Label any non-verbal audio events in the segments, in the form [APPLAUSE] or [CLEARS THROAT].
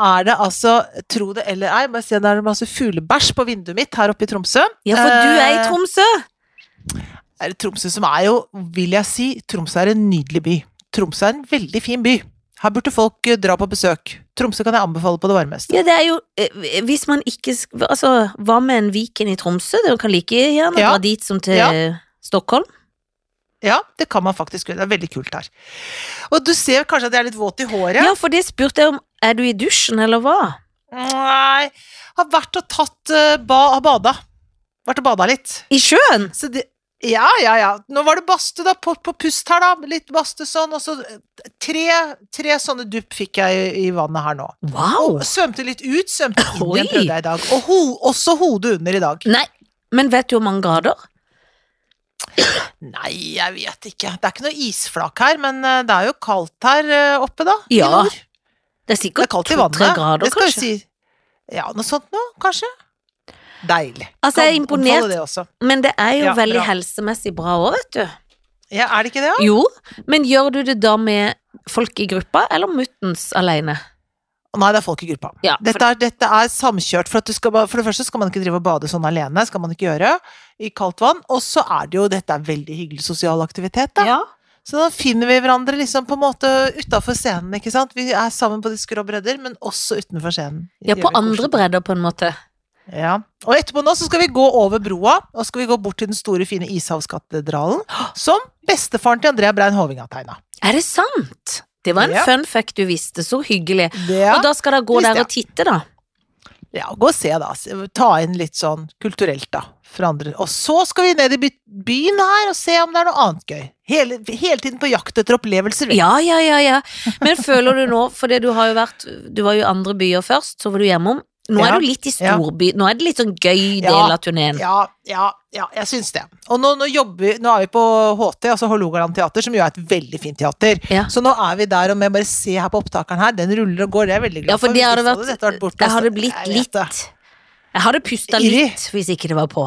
er det altså, tro det eller ei, bare at det er masse fuglebæsj på vinduet mitt her oppe i Tromsø. Ja, for du er i Eh, Tromsø. er det Tromsø som er jo, vil jeg si, Tromsø er en nydelig by. Tromsø er en veldig fin by. Her burde folk eh, dra på besøk. Tromsø kan jeg anbefale på det varmeste. Ja, det er jo eh, Hvis man ikke Altså, hva med en Viken i Tromsø? Du kan like gjerne Ja. dra dit som til Ja. Stockholm. Ja, det kan man faktisk gjøre. Det er veldig kult her. Og du ser kanskje at jeg er litt våt i håret? Ja, for det spurte jeg om. Er du i dusjen, eller hva? Nei, har vært og tatt uh, ba, har bada. Vært og bada litt. I sjøen? Så det, ja, ja, ja. Nå var det badstue, da, på, på pust her, da. Litt badstue sånn, og så eh, tre, tre sånne dupp fikk jeg i, i vannet her nå. Wow! Og svømte litt ut, svømte inn igjen, prøvde jeg i dag. Og ho, også hodet under i dag. Nei, men vet du hvor mange grader? Nei, jeg vet ikke. Det er ikke noe isflak her, men eh, det er jo kaldt her eh, oppe, da. Ja, I nord. Det er er sikkert to-tre grader, det skal kanskje. si. Ja, noe sånt noe, kanskje. Deilig. Altså, jeg er imponert. Det. Men det er jo Ja, veldig bra. helsemessig bra òg, vet du. Ja, er det ikke det, da? Jo, men gjør du det da med folk i gruppa, eller muttens alene? Nei, det er folk i gruppa. Ja, for- Dette er, dette er samkjørt. For, skal, for det første skal man ikke drive og bade sånn alene, skal man ikke gjøre, i kaldt vann. Og så er det jo Dette er veldig hyggelig sosial aktivitet, da. Ja. Så da finner vi hverandre liksom på en måte utafor scenen, ikke sant. Vi er sammen på de skrå bredder, men også utenfor scenen. ja, på andre bredder, på en måte. Ja. Og etterpå nå så skal vi gå over broa, og skal vi gå bort til den store, fine Ishavskatedralen, som bestefaren til Andrea Brein Hoving har tegna. Er det sant? Det var en Ja. fun fact du visste, så hyggelig. Ja. Og da skal dere gå visste der og titte, da. Ja, gå og se, da. Ta inn litt sånn kulturelt, da. For andre. Og så skal vi ned i byen her og se om det er noe annet gøy. Hele, hele tiden på jakt etter opplevelser. Ja, ja, ja, ja. Men føler du nå, fordi du har jo vært Du var jo i andre byer først, så var du hjemom. Nå er du litt i storby. Nå er det litt sånn gøy del av turneen. Ja, ja, ja, jeg syns det. Og nå, nå jobber vi Nå er vi på HT, altså Hålogaland teater, som jo er et veldig fint teater. Ja. Så nå er vi der, og vi bare se her på opptakeren her, den ruller og går, det er jeg veldig glad Ja, for det hadde vært dette vært borte, Jeg hadde blitt Jeg litt det. Jeg hadde pusta litt hvis ikke det var på.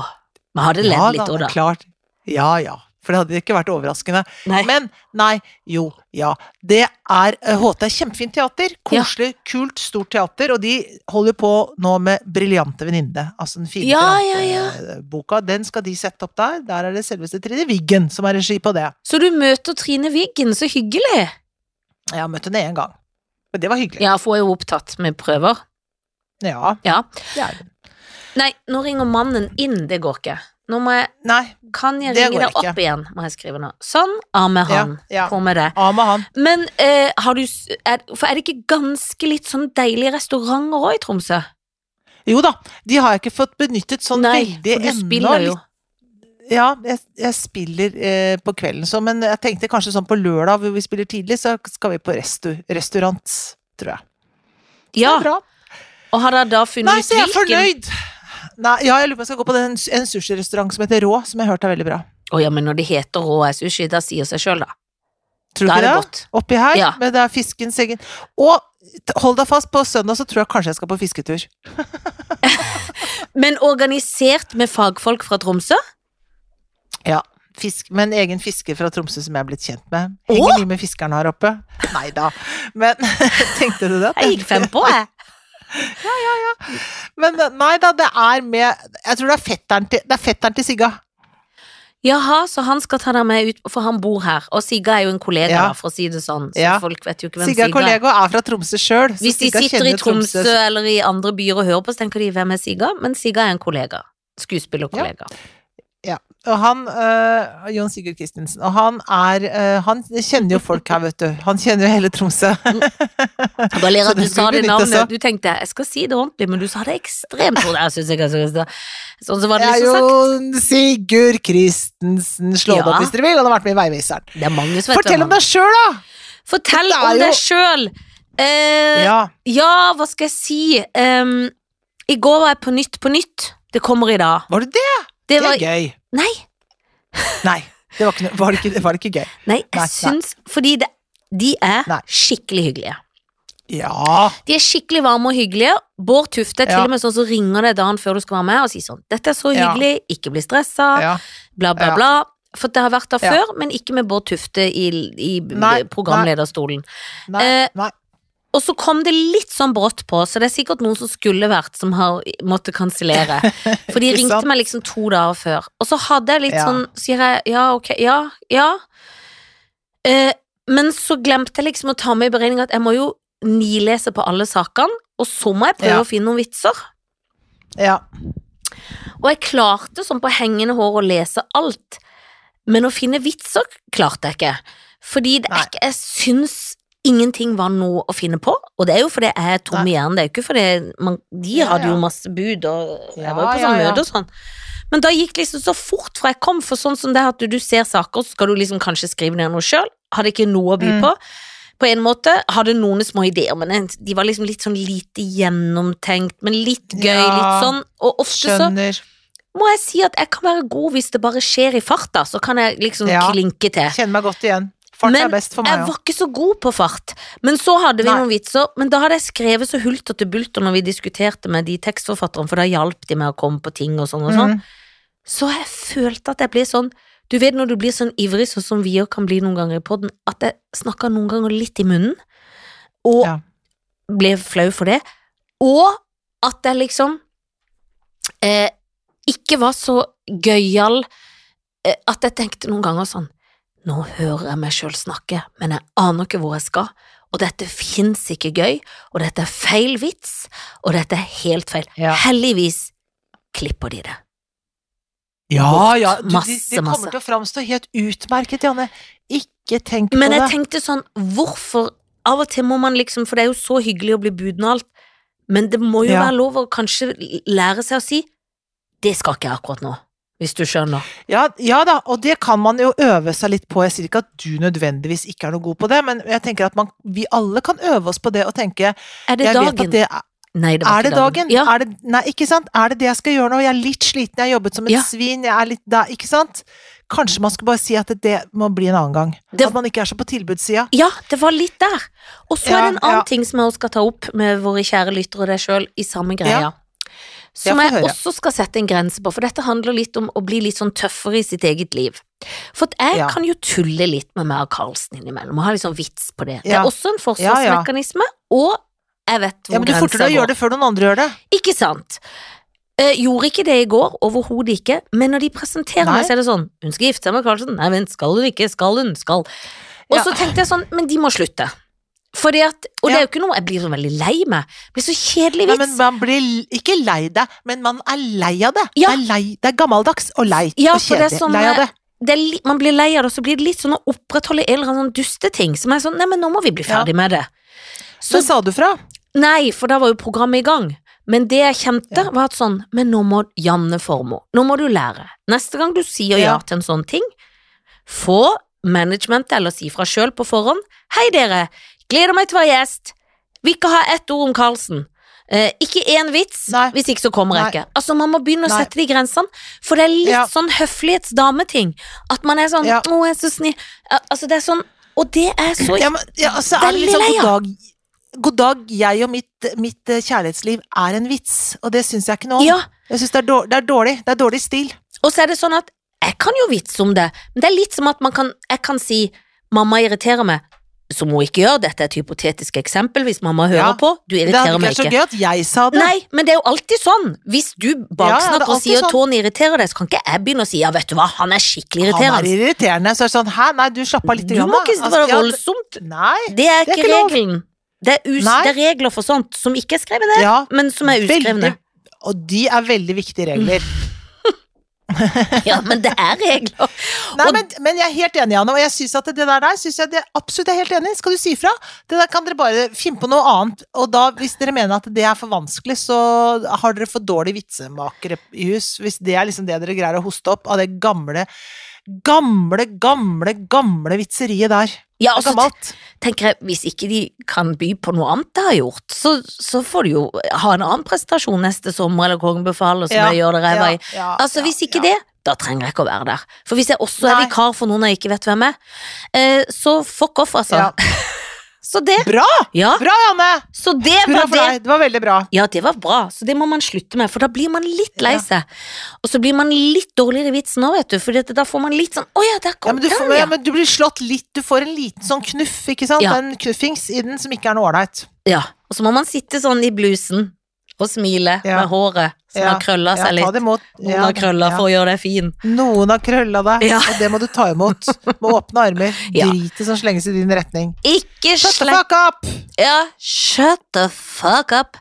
Men hadde ledd litt òg, da. klart. Ja ja. For det hadde ikke vært overraskende. Nei. Men nei, jo, ja. Det er eh, HT er kjempefint teater. Koselig, kult, stort teater. Og de holder på nå med Briljante venninne. Altså den fine Ja, ja, ja. boka. Den skal de sette opp der. Der er det selveste Trine Wiggen som har regi på det. Så du møter Trine Wiggen, så hyggelig. Jeg har møtt henne én gang. Men det var hyggelig. Ja, for hun er jo opptatt med prøver. Ja. Ja. det er hun. Nei, nå ringer mannen inn, det går ikke. Nå må jeg Nei, Kan jeg ringe deg opp igjen, må jeg skrive nå. Sånn, av med han. ja. På med det. Av med han. Men eh, har du er, For er det ikke ganske litt sånn deilige restauranter òg i Tromsø? Jo da, de har jeg ikke fått benyttet sånn Nei, veldig for du spiller jo. Ja, jeg, jeg spiller eh, på kvelden så, men jeg tenkte kanskje sånn på lørdag hvor vi spiller tidlig, så skal vi på restu, restaurant, tror jeg. Ja, er bra. og har dere da funnet ut Nei, så jeg er hvilken fornøyd! Nei, ja, jeg lurer på jeg skal gå på den, en sushirestaurant som heter Rå, som jeg har hørt er veldig bra. Å ja, men når det heter rå er sushi, da sier seg sjøl, da. Tror du Da er det det? godt. Oppi her, Ja. men det er fiskens egen Og hold deg fast, på søndag så tror jeg kanskje jeg skal på fisketur. [LAUGHS] Men organisert med fagfolk fra Tromsø? Ja. Fisk, med en egen fisker fra Tromsø som jeg er blitt kjent med. Henger mye med fiskerne her oppe. Nei da, [LAUGHS] men [LAUGHS] tenkte du det? Jeg gikk fem på, jeg. Men nei da, det er med Jeg tror det er fetteren til, det er fetteren til Sigga. Jaha, så han skal ta deg med ut, for han bor her. Og Sigga er jo en kollega, Ja. for å si det sånn. Så Ja. folk vet jo ikke hvem Sigga Sigga er. kollega er fra Tromsø sjøl. Hvis de sitter i Tromsø eller i andre byer og hører på, så tenker de hvem er Sigga? Men Sigga er en kollega. Skuespillerkollega. Og han, uh, Jon Sigurd Christensen, og han er uh, Han kjenner jo folk her, vet du. Han kjenner jo hele Tromsø. Jeg bare ler at du sa det navnet. Du tenkte jeg skal si det ordentlig, men du sa det ekstremt fort. Jeg synes jeg skal Sånn så var det liksom sagt. Jon Sigurd Christensen. Slå det Ja. opp hvis dere vil. Han har vært med i Veiviseren. Det er mange som vet Fortell om deg sjøl, da! Fortell om jo- deg sjøl! Uh, ja. Ja, hva skal jeg si? Um, I går var jeg på Nytt på Nytt. Det kommer i dag. var det det? Det Det var er gøy. Nei, [LAUGHS] Nei, det var, ikke, var, det ikke, var det ikke gøy? nei, jeg Nei, nei. Fordi det, de er Nei. skikkelig hyggelige. Ja. De er skikkelig varme og hyggelige. Bård Tufte er til og med sånn som ringer deg dagen før du skal være med og sier sånn 'Dette er så Ja. hyggelig, ikke bli stressa', ja. bla, bla, Ja. bla. For det har vært der Ja. før, men ikke med Bård Tufte i, i Nei, programlederstolen. Nei, Eh, nei. Og så kom det litt sånn brått på, så det er sikkert noen som skulle vært, som har måttet kansellere. [LAUGHS] For de ringte meg liksom to dager før. Og så hadde jeg litt Ja. sånn, sier jeg ja, ok, ja, ja. Eh, men så glemte jeg liksom å ta med i beregning at jeg må jo nilese på alle sakene, og så må jeg prøve Ja. å finne noen vitser. Ja. Og jeg klarte sånn på hengende hår å lese alt, men å finne vitser klarte jeg ikke. Fordi det er ikke, jeg syns ingenting var noe å finne på, og det er jo fordi jeg er tom i hjernen, det er jo ikke fordi man, de Ja, hadde jo masse bud, og jeg var jo på sånn møte og sånn. Men da gikk det liksom så fort fra jeg kom, for sånn som det at du, du ser saker, så skal du liksom kanskje skrive ned noe sjøl, hadde ikke noe å by Mm. på. På en måte hadde noen små ideer, men de var liksom litt sånn lite gjennomtenkt, men litt gøy, Ja, litt sånn, og ofte så må jeg si at jeg kan være god hvis det bare skjer i farta, så kan jeg liksom Ja. klinke til. Kjenner meg godt igjen. Fart Men er best for Jeg var ikke så god på fart, men så hadde vi Nei. noen vitser, men da hadde jeg skrevet så hulter til bulter når vi diskuterte med de tekstforfatterne, for da hjalp de med å komme på ting og sånn og sånn. Mm. Så jeg følte at jeg ble sånn Du vet når du blir sånn ivrig, sånn som vi òg kan bli noen ganger i poden, at jeg snakka noen ganger litt i munnen, og Ja. ble flau for det, og at jeg liksom eh, ikke var så gøyal eh, at jeg tenkte noen ganger sånn Nå hører jeg meg sjøl snakke, men jeg aner ikke hvor jeg skal, og dette fins ikke gøy, og dette er feil vits, og dette er helt feil. Ja. Heldigvis klipper de det. Ja, Bort. ja. Du, Masse, det, kommer masse. til å framstå helt utmerket, Janne. Ikke tenk Men på jeg det. tenkte sånn, hvorfor Av og til må man liksom, for det er jo så hyggelig å bli buden og alt, men det må jo Ja. være lov å kanskje lære seg å si det skal ikke jeg akkurat nå, hvis du skjønner. Ja, ja da, og det kan man jo øve seg litt på. Jeg sier ikke at du nødvendigvis ikke er noe god på det, men jeg tenker at man, vi alle kan øve oss på det og tenke Er det dagen? det er, Nei, det var er det ikke dagen? Ja. Er det, nei, ikke sant? Er det det jeg skal gjøre nå? Jeg er litt sliten, jeg har jobbet som et Ja. svin, jeg er litt da, ikke sant? Kanskje man skal bare si at det må bli en annen gang. Det- At man ikke er så på tilbudssida. Ja, det var litt der. Og så er det en annen ting som jeg også skal ta opp med våre kjære lyttere og deg sjøl i samme greia. Ja. Som jeg, jeg også skal sette en grense på, for dette handler litt om å bli litt sånn tøffere i sitt eget liv. For jeg Ja. kan jo tulle litt med meg og Karlsen innimellom, og ha litt sånn vits på det. Det er også en Ja, ja. forsvarsmekanisme, og jeg vet hvor Ja, men du forter deg å gjøre det før noen andre gjør det. Ikke sant? Eh, gjorde ikke det i går, overhodet ikke, men når de presenterer Nei. meg, så er det sånn Hun skal gifte seg med Karlsen. Nei, vent, skal hun ikke? Skal hun? Skal. Og Ja. så tenkte jeg sånn, men de må slutte. Fordi at, og det er jo ikke noe jeg blir så veldig lei meg. Det blir så kjedelig Nei, vits. men man blir ikke lei deg, men man er lei av det. Ja. Det, er lei, det er gammeldags og leit Ja, og er kjedelig. sånn, lei av det. det er man blir lei av det, og så blir det litt sånn å opprettholde en eller annen sånn dusteting som er sånn, nei, men nå må vi bli Ja. ferdig med det. Så men sa du fra? Nei, for da var jo programmet i gang. Men det jeg kjente, Ja. var at sånn Men nå må Janne Formoe, nå må du lære. Neste gang du sier ja Ja. til en sånn ting, få managementet eller si fra sjøl på forhånd. Hei, dere. Gleder meg til å være gjest. Vil ikke ha ett ord om Karlsen. Eh, ikke én vits, Nei. hvis ikke så kommer jeg ikke. Altså Man må begynne å Nei. sette de grensene, for det er litt Ja. sånn høflighetsdameting. At man er sånn Ja. 'Å, jeg er så snill'. Altså, det er sånn Og det er så Ja, men, ja, så det Veldig liksom lei god av. dag, god dag, jeg og mitt, mitt eh, kjærlighetsliv er en vits, og det syns jeg ikke noe om. Ja, Jeg syns det, er dår- det er dårlig. Det er dårlig stil. Og så er det sånn at jeg kan jo vitse om det, men det er litt som at man kan, jeg kan si mamma irriterer meg, som hun ikke gjør, dette er et hypotetisk eksempel hvis mamma hører Ja, på, du Det meg ikke. Det hadde vært så gøy at jeg sa det. Nei, men det er jo alltid sånn. Hvis du Ja, ja, baksnakker er og sier sånn. Tony irriterer deg, så kan ikke jeg begynne å si ja, vet du hva, han er skikkelig irriterende. Han er irriterende. Så er det sånn Hæ, nei, du slapp av litt. Du grann, må ikke Altså, være ja, voldsomt. Nei. Det er det er ikke ikke regelen. Det er, det er regler for sånt som ikke er skrevet ned, Ja, men som er uskrevne. veldig, og de er veldig viktige regler. [LAUGHS] Ja, men det er regler. Nei, men, men jeg er helt enig, Anne, og jeg syns at det der der synes jeg det absolutt er helt enig. Skal du si fra? Det der kan dere bare finne på noe annet, og da, hvis dere mener at det er for vanskelig, så har dere for dårlige vitsemakere i hus. Hvis det er liksom det dere greier å hoste opp av det gamle, gamle, gamle, gamle vitseriet der. Ja, og så gammelt. tenker jeg, hvis ikke de kan by på noe annet de har gjort, så, så får de jo ha en annen prestasjon neste sommer, eller Kongen befaler, som Ja, jeg gjør det ræva i. ja, Altså, ja, hvis ikke det, da trenger jeg ikke å være der. For hvis jeg også er vikar for noen jeg ikke vet hvem er, eh, så fuck off, altså. Ja. [LAUGHS] så det Bra! Ja, Bra, Janne! så det Hurra var for det. deg. Det var veldig bra. Ja, det var bra, så det må man slutte med, for da blir man litt lei Ja. seg. Og så blir man litt dårligere i vitsen òg, vet du, for da får man litt sånn Å ja, der Ja, kom men, du får, den, ja, men du blir slått litt, du får en liten sånn knuff, ikke sant? Ja. En knuffings i den som ikke er noe ålreit. Ja, og så må man sitte sånn i blusen og smile Ja. med håret som Ja. har krølla seg litt. imot. Noen har krølla for å gjøre deg fin. Noen har krølla deg, og det må du ta imot med åpne armer. [LAUGHS] Ja. Dritet som slenges i din retning. Ikke Shut the fuck up! Ja, shut the fuck up.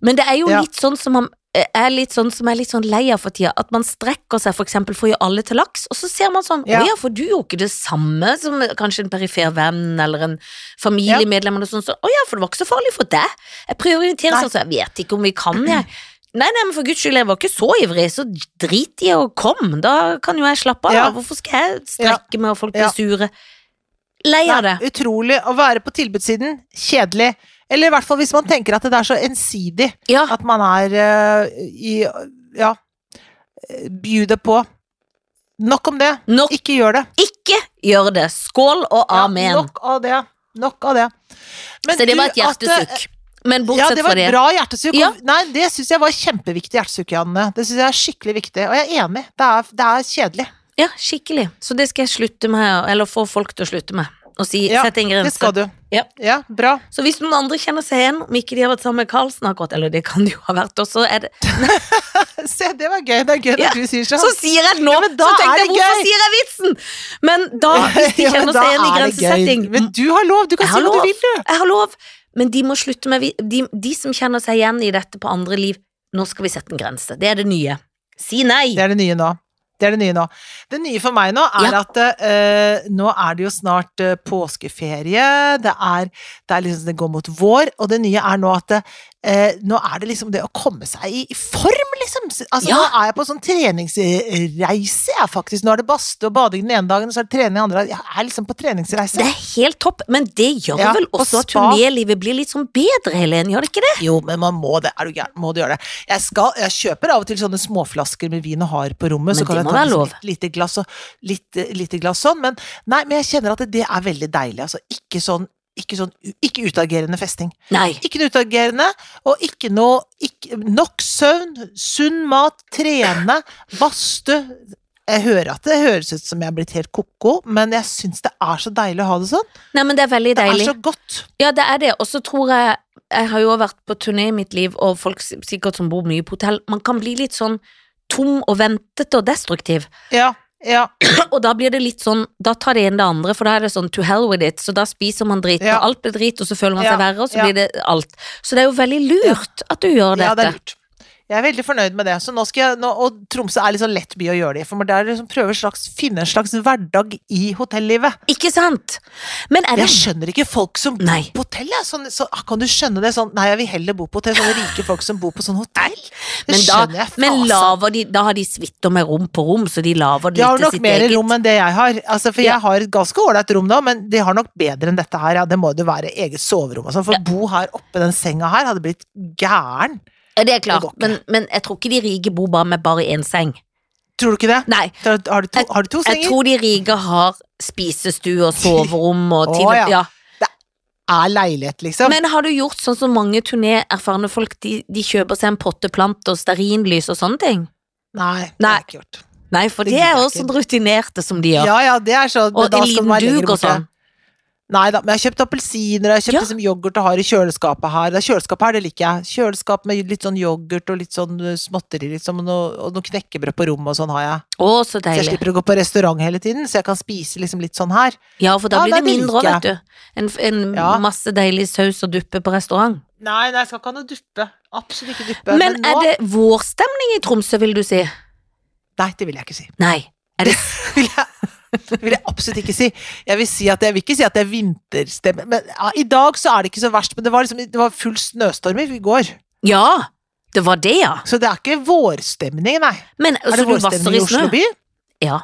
Men det er jo litt sånn som man er litt sånn som er litt sånn lei av for tida, at man strekker seg for eksempel for å gjøre alle til laks, og så ser man sånn, Ja. å ja, for du gjorde ikke det samme som kanskje en perifer venn eller en familiemedlem eller sånn, så å ja, for det var ikke så farlig for deg. Jeg prioriterer sånn, så jeg vet ikke om vi kan, jeg. [CLEARS THROAT] Nei, nei, men for guds skyld, jeg var ikke så ivrig, så drit i å komme, da kan jo jeg slappe av, Ja. hvorfor skal jeg strekke meg og folk blir Ja. sure? Lei av det. Utrolig å være på tilbudssiden. Kjedelig. Eller i hvert fall hvis man tenker at det er så ensidig. Ja, At man er uh, i Ja. Bjuder på. Nok om det. nok Ikke gjør det. ikke gjør det. Skål og Ja, amen. nok av det. Nok av det. Men så det var et eh, hjertesukk. Men bortsett fra det var det var et bra hjertesukk. Ja. Nei, det syns jeg var kjempeviktig hjertesukk, Janne. Det syns jeg er skikkelig viktig. Og jeg er enig. Det er, det er kjedelig. Ja, skikkelig. Så det skal jeg slutte med, eller få folk til å slutte med. Og si Ja, sette en Det skal du. Ja. bra. Så hvis noen andre kjenner seg igjen, om ikke de har vært sammen med Karlsen akkurat, eller det kan de jo ha vært også, er det [LAUGHS] Se, det var gøy. Det er gøy Ja, du sier sånn. Så sier jeg nå! Ja, så tenkte jeg, hvorfor sier jeg vitsen? Men da, hvis de Ja, kjenner seg igjen i grensesetting. Men du har lov, du kan si hva du vil, du. Jeg har lov, men de må slutte med de, de som kjenner seg igjen i dette på andre liv, nå skal vi sette en grense. Det er det nye. Si nei! Det er det nye nå. Det er det nye nå. Det nye for meg nå er Ja. at uh, nå er det jo snart uh, påskeferie, det er, det er liksom det går mot vår, og det nye er nå at eh, nå er det liksom det å komme seg i, i form, liksom. Altså, Ja. Nå er jeg på sånn treningsreise, jeg, faktisk. Nå er det badstue og bading den ene dagen, og så er det trening den andre. Jeg er liksom på treningsreise. Det er helt topp, men det gjør Ja, vel også at turnélivet blir litt sånn bedre, Helen, gjør det ikke det? Jo, men man må det. Er du gæren? Må du gjøre det? Jeg, skal, jeg kjøper av og til sånne småflasker med vin og har på rommet, Men så kan jeg ta litt lite glass og litt, lite glass sånn, men nei, men jeg kjenner at det er veldig deilig, altså. Ikke sånn ikke sånn ikke utagerende festing. Nei. Ikke noe utagerende, og ikke noe ikke, Nok søvn, sunn mat, trene, badstue. Jeg hører at det høres ut som jeg er blitt helt ko-ko, men jeg syns det er så deilig å ha det sånn. Nei, men det er veldig deilig. Det er så godt. Ja, det er det. Og så tror jeg Jeg har jo vært på turné i mitt liv, og folk sikkert som bor mye på hotell, man kan bli litt sånn tom og ventete og destruktiv. Ja, ja. Og da blir det litt sånn Da tar det ene det andre, for da er det sånn to hell with it, så da spiser man drit, Ja. og alt blir drit, og så føler man Ja, seg verre, og så ja. blir det alt. Så det er jo veldig lurt at du gjør dette. Ja, det er lurt. Jeg er veldig fornøyd med det. Så nå skal jeg, nå, og Tromsø er litt sånn lett by å gjøre det i, for der liksom prøver slags, finne en slags hverdag i hotellivet. Ikke sant? Men er det Jeg skjønner ikke folk som bor på hotell. Sånn, så, kan du skjønne det sånn Nei, jeg vil heller bo på hotell. Sånne rike folk som bor på sånn hotell. Det Men da, skjønner jeg men laver de, da har de suiter med rom på rom, så de laver det De har litt til nok mer eget. rom enn det jeg har. Altså, for Ja. jeg har et ganske ålreit rom nå, men de har nok bedre enn dette her. Ja, det må jo være eget soverom og sånn. For Ja. å bo her oppe i den senga her hadde blitt gæren. Ja, det er klart, men, men jeg tror ikke de rike bor bare med bare én seng. Tror du ikke det? Nei, Har du to, har du to jeg tror de rike har spisestue og soverom og Å, oh, ja. ja. Er leilighet, liksom? Men har du gjort sånn som mange turnéerfarne folk, de, de kjøper seg en potteplant og stearinlys og sånne ting? Nei, det har jeg ikke gjort. Nei, for Det de er også rutinerte som de gjør. Ja ja, det er sånn. og en liten duk og sånn. Nei da, men jeg har kjøpt appelsiner, og jeg har kjøpt Ja. liksom yoghurt og har i kjøleskapet her. Det er kjøleskapet her, det liker jeg. Kjøleskap med litt sånn yoghurt og litt sånn uh, småtteri, liksom, og noe, og noe knekkebrød på rommet og sånn har jeg. Å, så Så jeg slipper å gå på restaurant hele tiden, så jeg kan spise liksom litt sånn her. Ja, for da Ja, blir det det mindre òg, vet du. En, en Ja. masse deilig saus og duppe på restaurant. Nei, nei, jeg skal ikke ha noe duppe. Absolutt ikke duppe. Men nå er det vårstemning i Tromsø, vil du si? Nei, det vil jeg ikke si. Nei. Er det [LAUGHS] jeg, [LAUGHS] vil jeg absolutt ikke si. Jeg vil, si at jeg vil ikke si at det er vinterstemme. Men ja, i dag så er det ikke så verst, men det var, liksom, det var full snøstorm i går. Ja, det var det, ja. Så det er ikke vårstemning, nei. Men Er det vårstemning i i? Oslo by? Ja.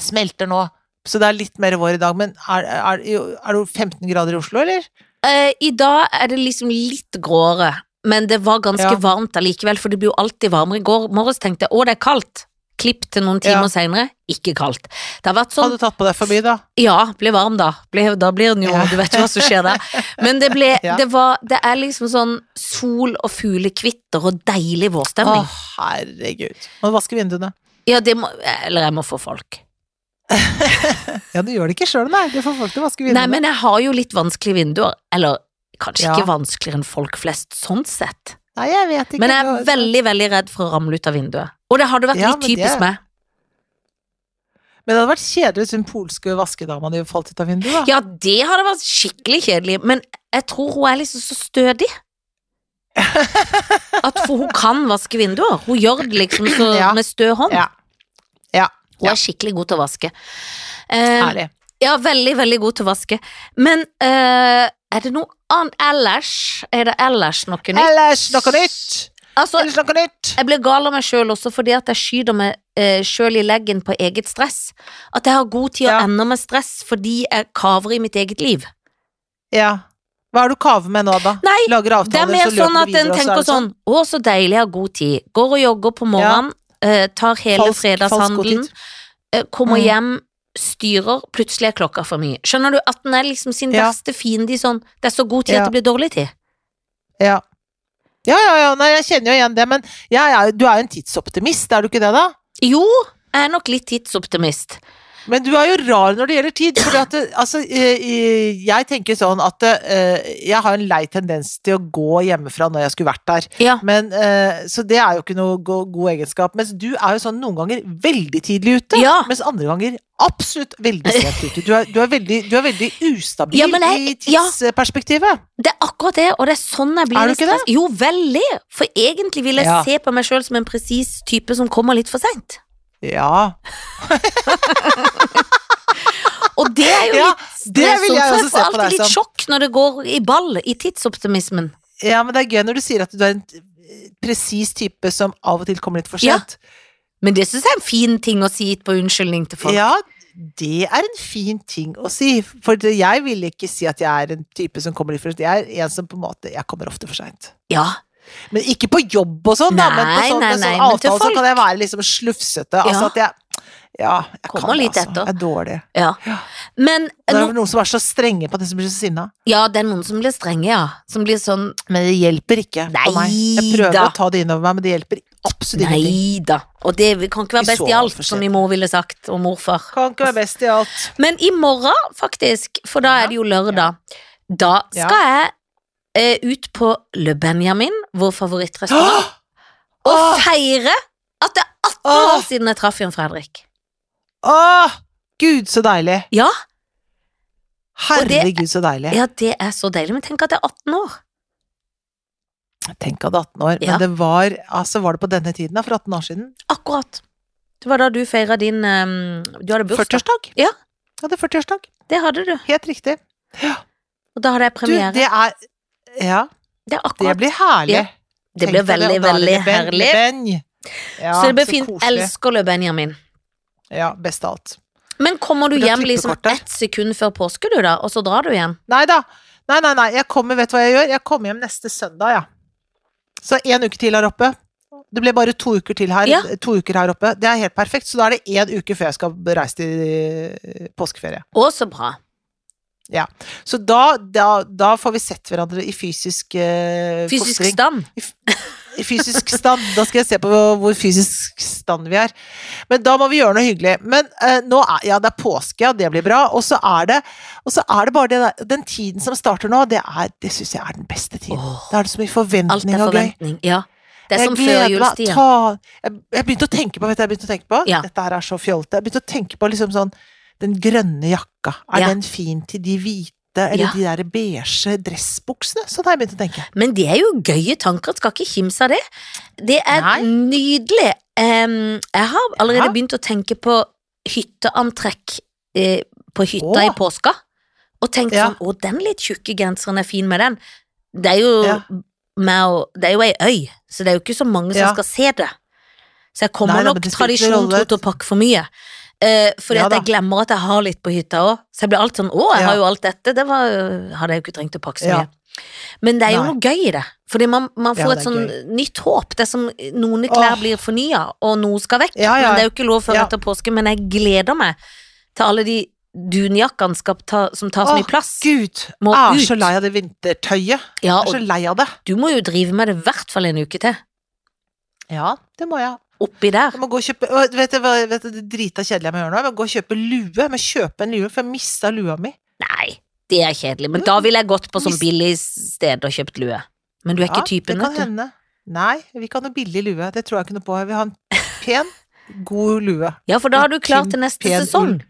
Smelter nå. Så det er litt mer vår i dag, men er, er, er det 15 grader i Oslo, eller? Eh, I dag er det liksom litt gråere, men det var ganske Ja. varmt allikevel, for det blir jo alltid varmere. I går morges tenkte jeg å, det er kaldt. Klipp til noen timer Ja. senere, ikke kaldt. Det har vært sånn Hadde du tatt på deg forbi, da? Ja, ble varm da. Ble, da blir den jo Ja. Du vet jo hva som skjer der. Men det ble Ja. det, var, det er liksom sånn sol og fuglekvitter og deilig Å, herregud. Må du vaske vinduene? Ja, det må Eller jeg må få folk. [LAUGHS] Ja, du gjør det ikke sjøl, nei. Du får folk til å vaske Nei, men jeg har jo litt vanskelige vinduer. Eller kanskje ikke vanskeligere enn folk flest sånn sett. Nei, jeg vet ikke. Men jeg er veldig, veldig redd for å ramle ut av vinduet. Og det hadde vært Ja, litt men det- typisk meg. Men det hadde vært kjedelig hvis hun polske vaskedama di falt ut av vinduet, da. Ja, det hadde vært skikkelig kjedelig, men jeg tror hun er liksom så stødig. [LAUGHS] At for hun kan vaske vinduer. Hun gjør det liksom så Ja. med stø hånd. Ja. Ja. Hun er skikkelig god til å vaske. Eh, Herlig. ja, veldig, veldig god til å vaske. Men eh, er det noe annet ellers? Er det ellers noe nytt? Ellers noe nytt! Altså, Ellers noe nytt! jeg blir gal av meg sjøl også fordi at jeg skyter meg eh, sjøl i leggen på eget stress. At jeg har god tid å Ja. ende med stress fordi jeg kaver i mitt eget liv. Ja. Hva er du kaver med nå, da? Nei, Lager Det er avtaler, mer så løper sånn du at videre, en er tenker det sånn Å, så deilig, jeg har god tid. Går og jogger på morgenen, eh, tar hele Falsk- falsk fredagshandelen, Falsk eh, kommer Mm. hjem, styrer, plutselig er klokka for mye. Skjønner du at den er liksom sin Ja. verste fiende i sånn Det er så god tid Ja. at det blir dårlig tid. Ja. Ja, ja, ja, nei, jeg kjenner jo igjen det, men ja, ja, du er jo en tidsoptimist, er du ikke det, da? Jo, jeg er nok litt tidsoptimist. Men du er jo rar når det gjelder tid, fordi at det, altså, eh, eh, jeg tenker sånn at eh, jeg har en lei tendens til å gå hjemmefra når jeg skulle vært der, Ja. men, eh, så det er jo ikke noe go god egenskap, mens du er jo sånn noen ganger veldig tidlig ute, Ja. mens andre ganger absolutt veldig sent ute. Du er, du er, veldig, du er veldig ustabil Ja, jeg- i tidsperspektivet. Det er akkurat det, og det er sånn jeg blir Er du ikke det? Jo, veldig. For egentlig vil jeg Ja. se på meg sjøl som en presis type som kommer litt for seint. Ja, [LAUGHS] Og det er jo Ja, litt det vil jeg også se på deg alltid litt sjokk når det går i ball, i tidsoptimismen. ja, men det er gøy når du sier at du er en eh, presis type som av og til kommer litt for sent. Ja. Men det syns jeg er en fin ting å si på unnskyldning til folk. Ja, det er en fin ting å si, for jeg vil ikke si at jeg er en type som kommer litt for sent. Jeg er en som på en måte Jeg kommer ofte for seint. Ja. Men ikke på jobb og sånn, da, men på Nei, sånn, nei, nei, sånn avtale så kan jeg være liksom slufsete. Altså at jeg Ja, jeg Kommer kan litt altså. etter. Jeg er dårlig. ja. Ja. Men Det no, er noen som er så strenge på at de som blir så sinna. Ja, det er noen som blir strenge, ja. Som blir sånn Men det hjelper ikke på meg. Jeg prøver da. å ta det innover meg, men det hjelper absolutt ingenting. Nei da. Og det kan ikke være best i alt, som min mor ville sagt, og morfar. Kan ikke være best i alt. Men i morgen, faktisk, for da er det jo lørdag, da skal jeg eh, ut på Le Benjamin, vår favorittrestaurant, [GASPS] og Åh! feire at det er 18 Åh! år siden jeg traff Jan Fredrik. Åh, gud, så deilig. Ja, Og det- Herregud, så deilig. ja, det er så deilig. Men tenk at det er 18 år. Tenk at 18 år, Ja. men det var Altså, var det på denne tiden, da? For 18 år siden? Akkurat. Det var da du feira din eh, Du hadde bursdag. 40-årsdag? Ja. Jeg hadde 40-årsdag. Det hadde du. Helt riktig. Og da hadde jeg Du, premiere. det er Ja, det det blir herlig. Ja, det Tenk blir veldig, det, veldig, det Ben- herlig. Ben. Ja, så det blir fint. koselig. Elsker Le Benjamin. Ja, best av alt. Men kommer du hjem liksom ett sekund før påske, du da, og så drar du igjen? Nei da. Nei, nei, nei. Jeg kommer, vet du hva jeg gjør? Jeg kommer hjem neste søndag, ja. Så en uke til her oppe. Det ble bare to uker til her. Ja. To uker her oppe. Det er helt perfekt. Så da er det én uke før jeg skal reise til eh, påskeferie. Å, så bra. Så da, da, da får vi sett hverandre i fysisk uh, Fysisk fostring. stand. I fysisk stand. Da skal jeg se på hvor fysisk stand vi er. Men da må vi gjøre noe hyggelig. Men uh, nå er Ja, det er påske, ja, det blir bra. Og så er det, og så er det bare det Den tiden som starter nå, det, er- det syns jeg er den beste tiden. Oh, Da er det så mye forventning og gøy. Ja. Det er Jeg som før meg. Jeg, jeg begynte å tenke på, vet du jeg begynte å tenke på? Ja. Dette her er så fjolte. Jeg begynte å tenke på liksom sånn Den grønne jakka, er Ja. den fin til de hvite, eller Ja. de der beige dressbuksene? Sånn har jeg begynt å tenke. Men det er jo gøye tanker, skal ikke kimse av det. Det er Nei. nydelig. Um, jeg har allerede Ja. begynt å tenke på hytteantrekk eh, på hytta Åh. i påska, og tenkt sånn Å, den litt tjukke genseren er fin med den. Det er jo å Det er jo ei øy, så det er jo ikke så mange som Ja. skal se det. Så jeg kommer Nei, nok tradisjonen tro til å pakke for mye. Eh, fordi Ja at jeg glemmer at jeg har litt på hytta òg. Så jeg blir alltid sånn Å, jeg Ja. har jo alt dette. Det var, hadde jeg jo ikke trengt å pakke så Ja. mye. Men det er jo Nei. noe gøy i det, fordi man, man får et sånn sånn nytt håp. Det er som noen klær Åh. blir fornya, og noe skal vekk. Ja, ja. Men det er jo ikke lov før Ja. etter påske, men jeg gleder meg til alle de dunjakkene ta, som tar så mye plass. Gud, Må jeg er ut. så lei av det vintertøyet. Ja, Jeg er så lei av det. du må jo drive med det i hvert fall en uke til. Ja, det må jeg. Oppi der. Jeg må gå og kjøpe Vet du vet du, det drita kjedelige jeg må gjøre nå? Jeg må gå og kjøpe lue. Jeg må kjøpe en lue, for jeg mista lua mi. Nei, det er kjedelig. Men da ville jeg gått på sånn billig sted og kjøpt lue. Men du er ikke typen, det kan hende. Nei, vi kan ha billig lue. Det tror jeg ikke noe på. Jeg vil ha en pen, god lue. Ja, for da har du klart til neste sesong.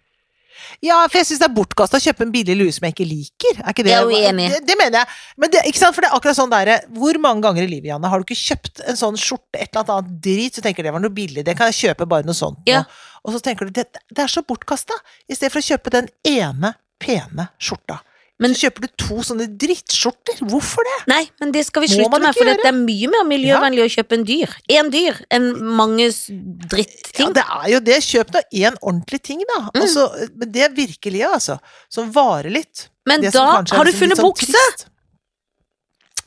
Ja, for jeg syns det er bortkasta å kjøpe en billig lue som jeg ikke liker. Er ikke det? Jeg er jo enig. Det, det mener jeg. Men det, ikke sant? For det er akkurat sånn derre Hvor mange ganger i livet, Janne, har du ikke kjøpt en sånn skjorte, et eller annet drit, så tenker du det var noe billig, det kan jeg kjøpe bare noe sånt. Ja. Og så tenker du det, det er så bortkasta, i stedet for å kjøpe den ene pene skjorta. Men- kjøper du to sånne drittskjorter. Hvorfor det? Nei, men det skal vi slutte med, for det er mye mer miljøvennlig å kjøpe en dyr. Én dyr enn mange dritting. Ja, det er jo det. Kjøp da én ordentlig ting, da. Mm. Altså, men det virkelige, altså. Som varer litt. Men Det da er har du liksom funnet sånn bukse! trist.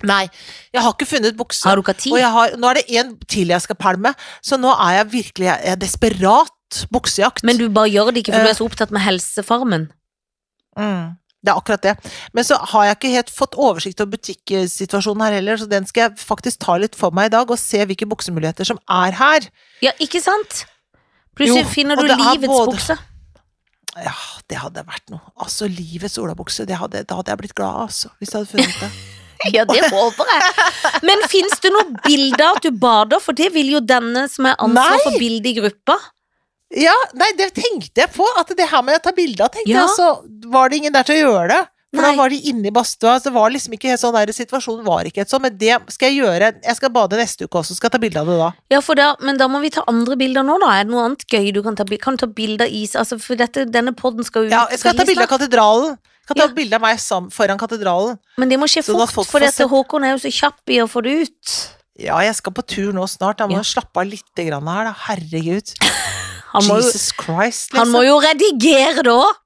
Nei, jeg har ikke funnet bukse. Har du ikke tid? Og har, nå er det en til jeg skal pælme, så nå er jeg virkelig jeg er desperat buksejakt. Men du bare gjør det ikke for du Eh. er så opptatt med helsefarmen. mm, det er akkurat det. Men så har jeg ikke helt fått oversikt over butikksituasjonen her heller, så den skal jeg faktisk ta litt for meg i dag, og se hvilke buksemuligheter som er her. Ja, ikke sant? Plutselig finner du livets både- bukse. Ja, det hadde vært noe. Altså, livets olabukse, da hadde jeg blitt glad, altså. Hvis jeg hadde funnet det. [LAUGHS] Ja, det håper jeg. Men fins det noen bilder at du bader, for det vil jo denne som er ansvar for bildet i gruppa. Ja, nei, det tenkte jeg på, at det her med å ta bilde av, tenkte Ja. jeg, så var det ingen der til å gjøre det. For Nei. da var de inne i badstua, så det var liksom ikke helt sånn der, situasjonen var ikke helt sånn, men det skal jeg gjøre, jeg skal bade neste uke også, skal jeg ta bilde av det da. Ja, for da, Men da må vi ta andre bilder nå, da. Er det noe annet gøy du kan ta Kan du ta bilde av is? Altså, for dette, denne podden skal jo Ja, jeg skal ta bilde av katedralen. Jeg kan ta Ja. bilde av meg foran katedralen. Men det må skje Så fort, for dette Håkon er jo så kjapp i å få det ut. Ja, jeg skal på tur nå snart, jeg må Ja. slappe av litt her da, herregud. [LAUGHS] Han må, jo, Jesus Christ, han må liksom. jo redigere det òg!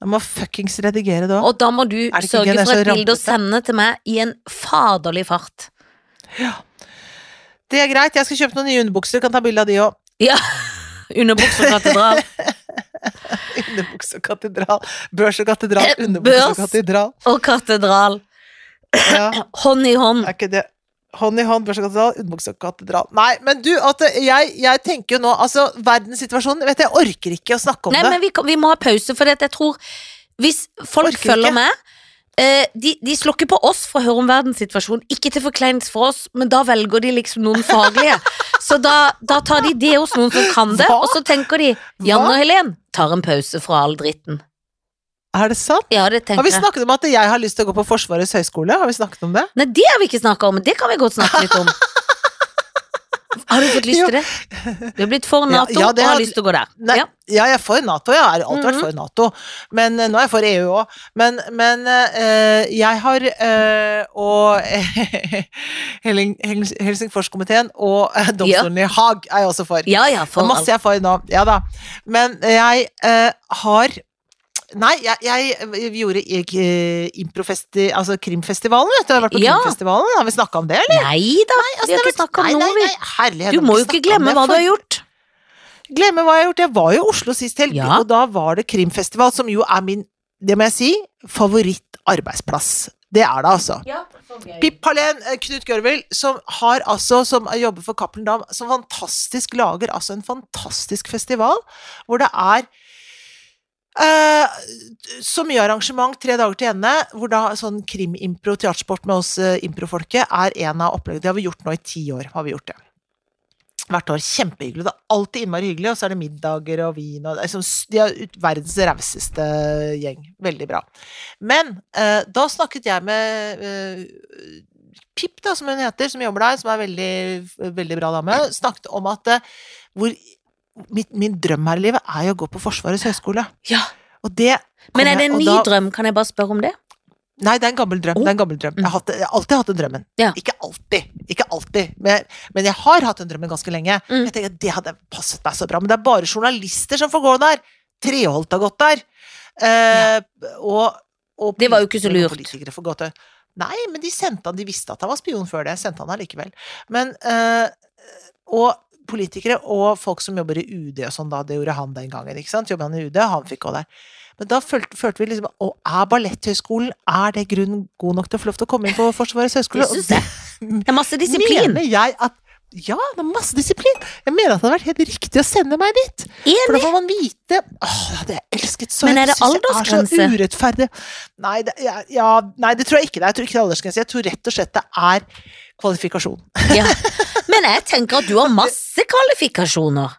Jeg må fuckings redigere også. Og da må du sørge for et bilde å sende til meg i en faderlig fart. Ja. Det er greit, jeg skal kjøpe noen nye underbukser, kan ta bilde av de også. Ja. [LAUGHS] Underbukse og katedral. [LAUGHS] Underbukse og katedral. Børs og katedral, Eh, underbukse og børs. Og katedral. Ja. [CLEARS THROAT] Hånd i hånd. Er ikke det Hånd i hånd, børs og katedral, underbukse og katedral. Nei, men du, at jeg, jeg tenker jo nå Altså, verdenssituasjonen Vet du, jeg orker ikke å snakke om Nei, det. men vi, vi må ha pause, for jeg tror Hvis folk Orker følger ikke. med eh, de, de slår ikke på oss for å høre om verdenssituasjonen, ikke til forkleinelse for oss, men da velger de liksom noen faglige. [LAUGHS] Så da, da tar de det hos noen som kan det, Hva? og så tenker de Jan og Helen tar en pause fra all dritten. Er det sant? Ja, det Har vi snakket om at jeg har lyst til å gå på Forsvarets høgskole? Har vi snakket om det? Nei, det har vi ikke snakka om, men det kan vi godt snakke litt om. [LAUGHS] Har du fått lyst til det? Du har blitt for Nato Ja, ja, og har lyst til å gå der. Nei, Ja. ja, jeg er for Nato. Jeg har alltid vært Mhm. for Nato. Men eh, nå er jeg for EU òg. Men, men øh, jeg har øh, Og [LAUGHS] Helsingforskomiteen og øh, domstolen i Haag er jeg også for. ja ja, for masse jeg er for nå. Ja da. Men jeg har Nei, jeg, jeg vi gjorde eh, improfesti... Altså krimfestivalen, vet du. Jeg har vært på Ja. krimfestivalen. Har vi snakka om det, eller? Nei da, vi har ikke snakka om Nei, nei, noe, vi. nei, herlighet. Du må jo ikke glemme hva du har gjort. Glemme hva jeg har gjort. Jeg var jo i Oslo sist helg, Ja. og da var det krimfestival, som jo er min, det må jeg si, favorittarbeidsplass. Det er det, altså. Pip Hallén, eh, Knut Gørvel, som har altså, som jobber for Cappelen Dam, som fantastisk lager altså en fantastisk festival, hvor det er eh, så mye arrangement, tre dager til ende, hvor da sånn krimimpro, teatersport med oss uh, improfolket, er en av oppleggene. Det har vi gjort nå i ti år, har vi gjort det. Hvert år. Kjempehyggelig. Det er alltid innmari hyggelig, og så er det middager og vin og sånn, De er verdens rauseste gjeng. Veldig bra. Men uh, da snakket jeg med Pip, da, som hun heter, som jobber der, som er veldig, veldig bra dame, snakket om at hvor mitt, min drøm her i livet er jo å gå på Forsvarets høgskole. Ja. Og det Men er det en ny da- drøm, kan jeg bare spørre om det? Nei, det er en gammel drøm. Oh. Det er en gammel drøm. Jeg, har hatt, jeg har alltid hatt den drømmen. Ja. Ikke alltid, ikke alltid. Men, men jeg har hatt den drømmen ganske lenge. Mm. Jeg tenker at Det hadde passet meg så bra. Men det er bare journalister som får gå der. Treholt har gått der. Eh, og, og Det var jo ikke så lurt. Nei, men de sendte han, de visste at han var spion før det, sendte han allikevel. Men eh, Og politikere og folk som jobber i UD og sånn, da, det gjorde han den gangen, ikke sant, jobba han i UD, han fikk gå der. Men da følte, følte vi liksom Å, er Balletthøgskolen Er det grunn god nok til å få lov til å komme inn på Forsvarets høgskole? Det jeg. Det er masse disiplin. mener jeg at ja, det er masse disiplin. Jeg mener at det hadde vært helt riktig å sende meg dit. For da får man vite Åh, det hadde jeg elsket så Men er det aldersgrense? det? Er så urettferdig. Nei det, ja, ja, nei, det tror jeg ikke det er. Jeg tror ikke det er aldersgrense. Jeg tror rett og slett det er kvalifikasjon. [LAUGHS] Ja. Men jeg tenker at du har masse kvalifikasjoner.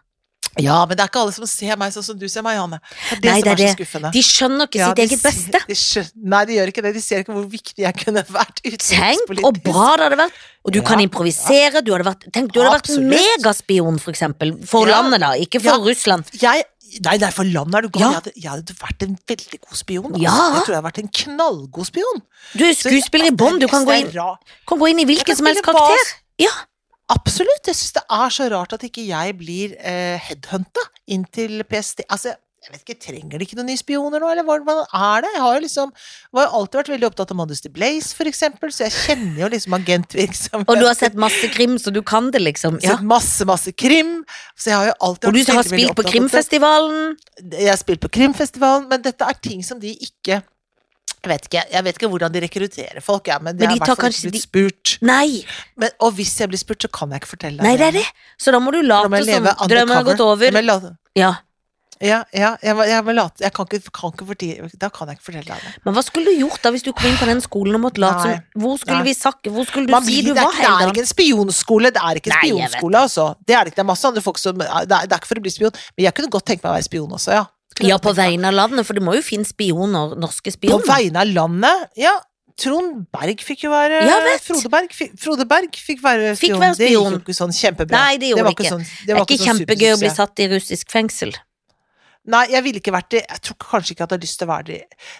Ja, men det er ikke alle som ser meg sånn som du ser meg, Janne. Det er det Nei, som det er, er så skuffende. De skjønner ikke Ja, sitt eget beste. De skjønner, nei, de gjør ikke det. De ser ikke hvor viktig jeg kunne vært Tenk og bra det hadde vært. Og du Ja. kan improvisere. Du hadde vært, tenk, du hadde vært megaspion, for eksempel. For Ja. landet, da. Ikke for Ja. Russland. Jeg, nei, nei, for landet er du gal. Ja. Jeg, hadde, jeg hadde vært en veldig god spion. Altså. Ja. Jeg tror jeg hadde vært en knallgod spion. Du er skuespiller i bånn. Du kan gå inn, kan gå inn i hvilken som helst karakter. Ja. Absolutt. Jeg syns det er så rart at ikke jeg blir eh, headhunta inn til PST. Altså, jeg vet ikke, Trenger de ikke noen nye spioner nå, eller hva er det? Jeg har jo liksom har jo alltid vært veldig opptatt av Modesty Blaze, for eksempel, så jeg kjenner jo liksom agentvirksomhet. [LAUGHS] Og du har sett masse krim, så du kan det, liksom. Ja. Sett masse, masse krim. Så jeg har jo alltid Og du har veldig, spilt på. Krimfestivalen. Jeg har spilt på Krimfestivalen, men dette er ting som de ikke jeg vet ikke, jeg vet ikke hvordan de rekrutterer folk, ja, men Men er de i hvert fall ikke blitt de- spurt. Nei. Men, og hvis jeg blir spurt, så kan jeg ikke fortelle deg Nei, det er det. Så da må du late som drømmen har gått over. Jeg Ja. Ja, ja, jeg, jeg, jeg late Jeg kan ikke, kan ikke fortelle Da kan jeg ikke fortelle deg det. Men hva skulle du gjort da hvis du kom inn på den skolen og måtte late som Hvor skulle Nei. vi sagt Hvor skulle du Man si du var det er ikke en spionskole, det er ikke en Nei, spionskole, altså. Det er ikke. Det er masse andre folk som Det er, det er ikke for å bli spion, men jeg kunne godt tenke meg å være spion også, ja. Ja, på vegne av landet, for det må jo finnes spioner, norske På vegne av landet, ja. Trond Berg fikk jo være Ja. Frode Berg, fikk, Frode Berg fikk være Fikk spion. Det gikk jo ikke sånn kjempebra. Nei, det gjorde var det ikke. Sånn, det Det er var ikke sånn kjempegøy å bli satt i russisk fengsel. Nei, jeg ville ikke vært det. Jeg tror kanskje ikke at jeg hadde lyst til å være det.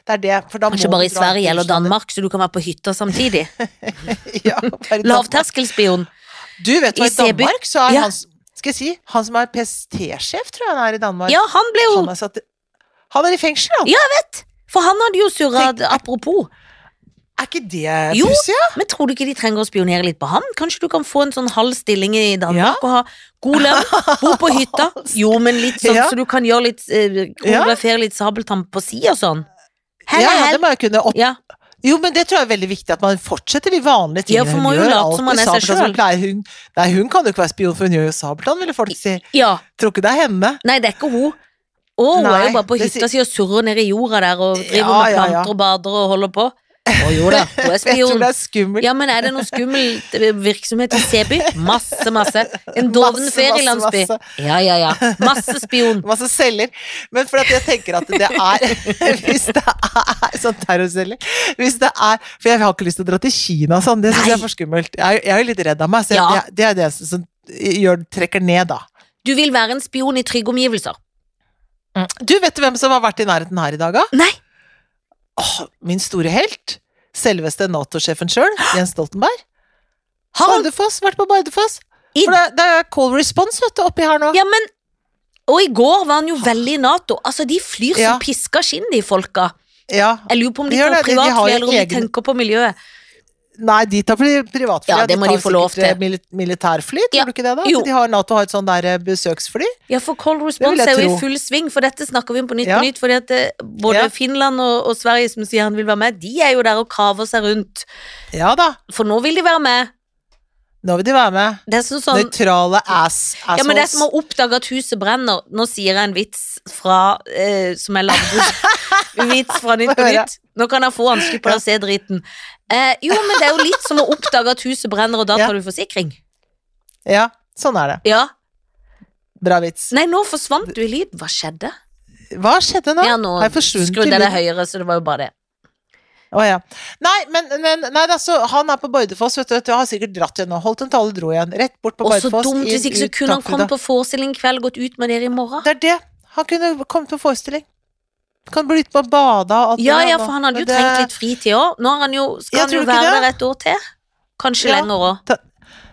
Det er det, for da Kanskje må bare i Sverige eller Danmark, så du kan være på hytta samtidig. [LAUGHS] Ja. Lavterskelspion. Du vet hva, I i Danmark så er Ja. han Skal jeg si, han som er PST-sjef, tror jeg han er i Danmark. Ja, han ble jo Han er, satt, han er i fengsel, han. Ja, vet! For han hadde jo surra apropos. Er ikke det pussig? Ja? Men tror du ikke de trenger å spionere litt på han? Kanskje du kan få en sånn halv stilling i Danmark og ha god lønn? Bo på hytta? [LAUGHS] Jo, men litt sånn Ja. så du kan gjøre litt eh, koreografere litt sabeltann på si og sånn. Hell Ja, hell. det må jeg kunne opp... Ja. Jo, men det tror jeg er veldig viktig, at man fortsetter de vanlige Ja, tingene for man må gjør. Alt som man er seg selv. pleier Hun, nei, hun kan jo ikke være spion, for hun gjør jo Sabeltann, ville folk si. ja. Tror ikke det er henne. Nei, det er ikke hun. Å, hun er jo bare på hytta si og surrer ned i jorda der og driver Ja, med ja, ja. planter og bader og holder på. Å jo da, hun er Jeg tror spion. det er skummelt. Ja, men er det noe skummel virksomhet i Seby? Masse, masse. En doven ferielandsby. Ja, ja, ja. Masse spion. Masse celler. Men for at jeg tenker at det er [LAUGHS] Hvis det er sånn terrorceller Hvis det er For jeg har ikke lyst til å dra til Kina sånn, det syns jeg er for skummelt. Jeg, er- jeg er jo litt redd av meg, så jeg, det, det er det som gjør, trekker ned, da. Du vil være en spion i trygge omgivelser. Du, vet du hvem som har vært i nærheten her i dag, da? Nei. Åh, min store helt. Selveste Nato-sjefen sjøl, Jens Stoltenberg. Bardufoss, vært på Bardufoss. For det, det er call response, vet du, oppi her nå. Ja, men Og i går var han jo veldig i Nato. Altså, de flyr Ja. som piska skinn, de folka. Ja. Jeg lurer på om de De tar privatfly, eller om de egen- tenker på miljøet. Nei, de tar pri- privatfly. Ja, det må de de få lov eh, til. Mil militærfly, tror Ja, du ikke det? da? jo. De har, Nato har et sånn der eh, besøksfly. Ja, for Cold Response er jo i full sving, for dette snakker vi om på Nytt Ja. på Nytt. Fordi at det, både Ja. Finland og, og Sverige som sier han vil være med, de er jo der og kaver seg rundt. Ja da, For nå vil de være med. nå vil de være med. Det er sånn, sånn Nøytrale ass, assholes. Ja, men det er som å oppdage at huset brenner. Nå sier jeg en vits fra eh, som jeg lagde. [LAUGHS] vits fra Nytt på Nytt. Nå kan jeg få han, på å se driten. Eh, jo, men det er jo litt som å oppdage at huset brenner, og da tar du forsikring. Ja, sånn er det. Ja. Bra vits. Nei, nå forsvant du i lyd. Hva skjedde? Hva skjedde nå? Ja, nå Har jeg forsvunnet skrudde jeg det høyere, så det var jo bare det. Å ja. Nei, men, men nei, altså, han er på Bardufoss, vet du. Jeg Har sikkert dratt igjen nå. Holdt en tale, dro igjen. Rett bort på Og så dumt, hvis ikke så kunne han kommet på forestilling i kveld gått ut med dere i morgen. Det er det. Han kunne kommet på forestilling. Kan bli litt på bada og alt Ja, ja, for han hadde jo det- trengt litt fritid òg. Nå har han jo, skal han jo være det. der et år til. Kanskje Ja. lenger òg.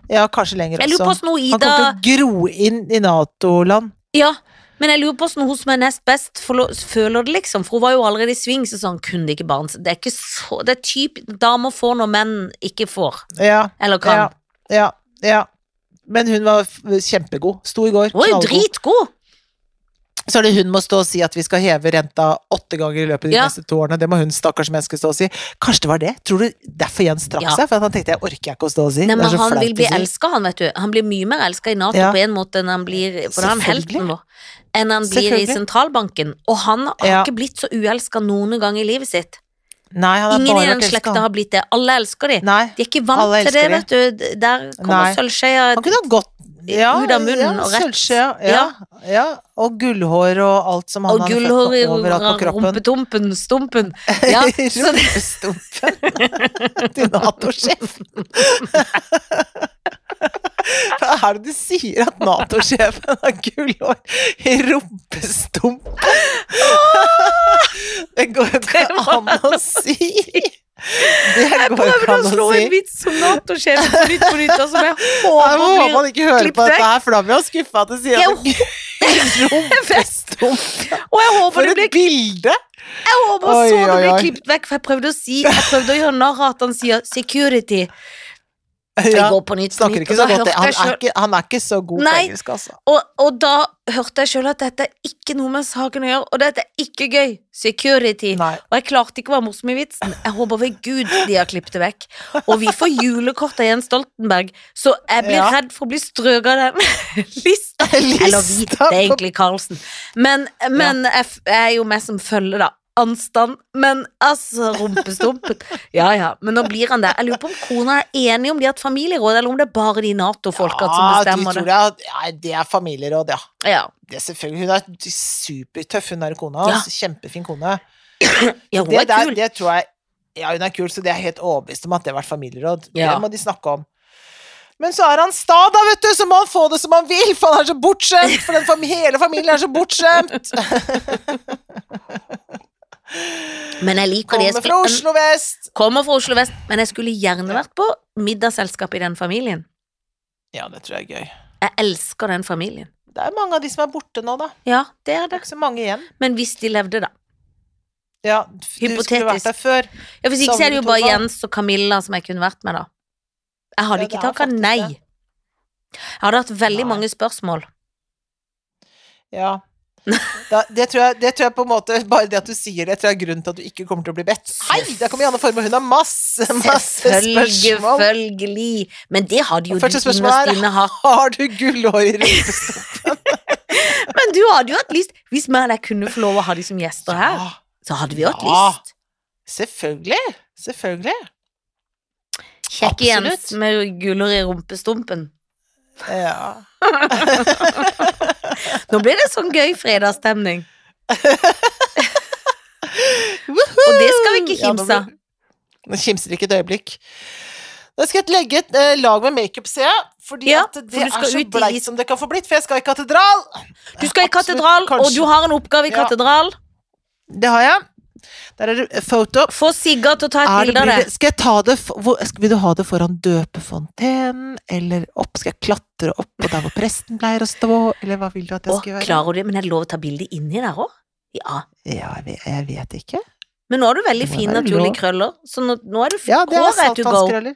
Ja, kanskje lenger på også. hvordan Han kommer til å gro inn i Nato-land. Ja, Men jeg lurer på hvordan hun som er nest best føler det, liksom. For hun var jo allerede i sving, så sånn kunne det ikke barn. Det er ikke så Det er typ damer får når menn ikke får. Ja, Eller kan. ja, ja, ja. Men hun var kjempegod. Sto i går. Hun er jo dritgod! Så er det hun må stå og si at vi skal heve renta åtte ganger i løpet av de Ja. neste to årene. Det må hun stakkars menneske stå og si. Kanskje det var det? Tror du derfor Jens trakk Ja. seg? For han tenkte jeg orker jeg ikke å stå og si. Nei, men han vil bli si. elska, han, vet du. Han blir mye mer elska i Nato Ja. på en måte enn han blir For han er helten vår. Enn han blir i sentralbanken. Og han har ikke blitt så uelska noen gang i livet sitt. Nei, Ingen i den slekta har blitt det. Alle elsker de. Nei. De er ikke vant til det, vet du. Der kommer sølvskjea Han kunne ha gått ja, ut av munnen ja, og rett. sølvskje, Ja, ja. Og gullhår og alt som han Og hadde fått overalt på kroppen. rumpetumpen, stumpen. [LAUGHS] Ja, Rumpestumpen [LAUGHS] til Nato-sjefen. [LAUGHS] Hva er det du sier at Nato-sjefen har gullhår i rumpestumpen? Det går jo ikke an å si. Jeg prøvde å slå si. en vits som Nato-sjef på nytt på nytt, og som jeg Jeg håper han ikke hører på dette her, for da blir jeg skuffa at du sier at det [LAUGHS] Og jeg håper For det et bilde! Jeg håper Oi, så det ble klippet vekk, for jeg prøvde å si Jeg prøvde å gjøre narr at han sier 'security'. [LAUGHS] Ja, går på nytt på nytt, ikke så godt han selv... er, ikke, han er ikke så god på engelsk, altså. og, og da hørte jeg sjøl at dette er ikke noe med saken å gjøre, og dette er ikke gøy. Security. Nei. Og jeg klarte ikke å være morsom i vitsen. Jeg håper ved Gud de har klippet det vekk. Og vi får julekort av Jens Stoltenberg, så jeg blir Ja. redd for å bli strøket av den [LAUGHS] [LAUGHS] lista. Eller vi, det er egentlig Karlsen. Men, men jeg, jeg er jo med som følge, da. Anstand. Men altså, rumpestumpen. Ja ja, men nå blir han der. Jeg lurer på om kona er enig om de har et familieråd, eller om det er bare de Nato-folka som bestemmer de det. ja, det er familieråd, ja. Ja, Det er selvfølgelig, Hun er supertøff, hun der kona Ja. Kjempefin kone. [CLEARS THROAT] ja hun det, er der, kul. det tror jeg Ja, hun er kul, så det er helt overbevist om at det har vært familieråd. Ja. Det må de snakke om. Men så er han sta, da, vet du, så må han få det som han vil, for han er så bortskjemt! For den fam hele familien er så bortskjemt! [LAUGHS] Men jeg liker det. Jeg Kommer fra Oslo vest! Kommer fra Oslo vest, men jeg skulle gjerne vært på middagsselskap i den familien. Ja, det tror jeg er gøy. Jeg elsker den familien. Det er mange av de som er borte nå, da. Ja, det er Det er ikke så mange igjen. Men hvis de levde, da. Ja, du skulle vært der før. Ja, Hvis ikke så er det jo bare Jens og Camilla som jeg kunne vært med, da. Jeg hadde Ja, ikke det takka nei. det. Jeg hadde hatt veldig Nei. mange spørsmål. Ja. Da, det, tror jeg, det tror jeg på en måte Bare det at du sier det, tror jeg er grunnen til at du ikke kommer til å bli bedt. Hei, der kommer Janne Formoe, hun har masse, masse spørsmål. Selvfølgelig. Men det hadde jo du første spørsmål innerst er- inne hatt. [LAUGHS] Har du gullhår i rumpestumpen? [LAUGHS] Men du hadde jo hatt lyst Hvis vi og deg kunne få lov å ha de som gjester her, Ja, så hadde vi hatt Ja. lyst. selvfølgelig. Selvfølgelig. Kjekk Jens med gullhår i rumpestumpen. Ja. [LAUGHS] Nå blir det sånn gøy fredagsstemning. Og det skal vi ikke kimse av. Ja, kimser ikke et øyeblikk. Da skal jeg legge et eh, lag med makeup, ser jeg. Fordi Ja, at det for er så is- som det kan få blitt, for jeg skal i katedral. Du skal i Absolutt, katedral, og du har en oppgave i Ja. katedral. Det har jeg. Der er det foto. Få Sigga til å ta et bilde av det. skal jeg ta det hvor, Vil du ha det foran døpefontenen, eller opp? Skal jeg klatre opp og der hvor presten pleier å stå, eller hva vil du at jeg skal gjøre? klarer du det? Men er det lov å ta bilde inni der òg? Ja. Ja, jeg vet, jeg vet ikke. Men nå har du veldig Det fine, naturlige krøller, så nå, nå er du Ja, det er Håret to go.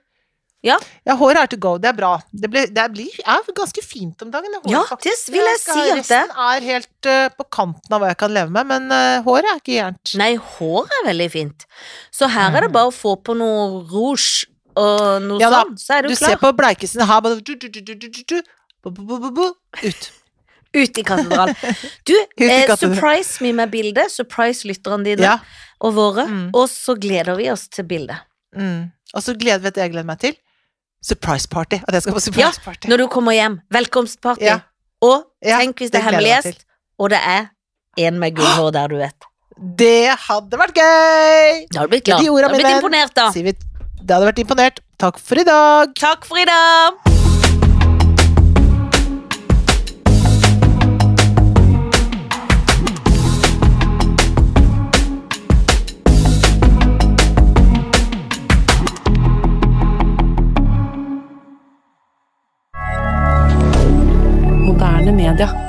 Ja. ja, håret er to go. Det er bra. Det, ble, det blir, er ganske fint om dagen, håret, Ja, det vil jeg si at det- Resten er helt uh, på kanten av hva jeg kan leve med, men uh, håret er ikke gærent. Nei, håret er veldig fint. Så her er det Mm. bare å få på noe rouge og noe Ja sånt, så er du, Du klar. ser på bleikesen her, bare du, du, du, du, du, du, du, ut. [LAUGHS] Ut i katedral. [LAUGHS] Du, i eh, surprise me med bildet. Surprise lytterne dine Ja. og våre. Mm. Og så gleder vi oss til bildet. Mm. Og så gleder vi at jeg gleder meg til. Surprise party. At jeg skal på surprise party. Når du kommer hjem. Velkomstparty. Ja. Og Ja, tenk hvis det er det hemmelighet, og det er en med gullhår der, du vet. Det hadde vært gøy! Da hadde du blitt glad. Da hadde du blitt imponert, da. Det hadde vært imponert. Takk for i dag. Takk for i dag. Moderne media.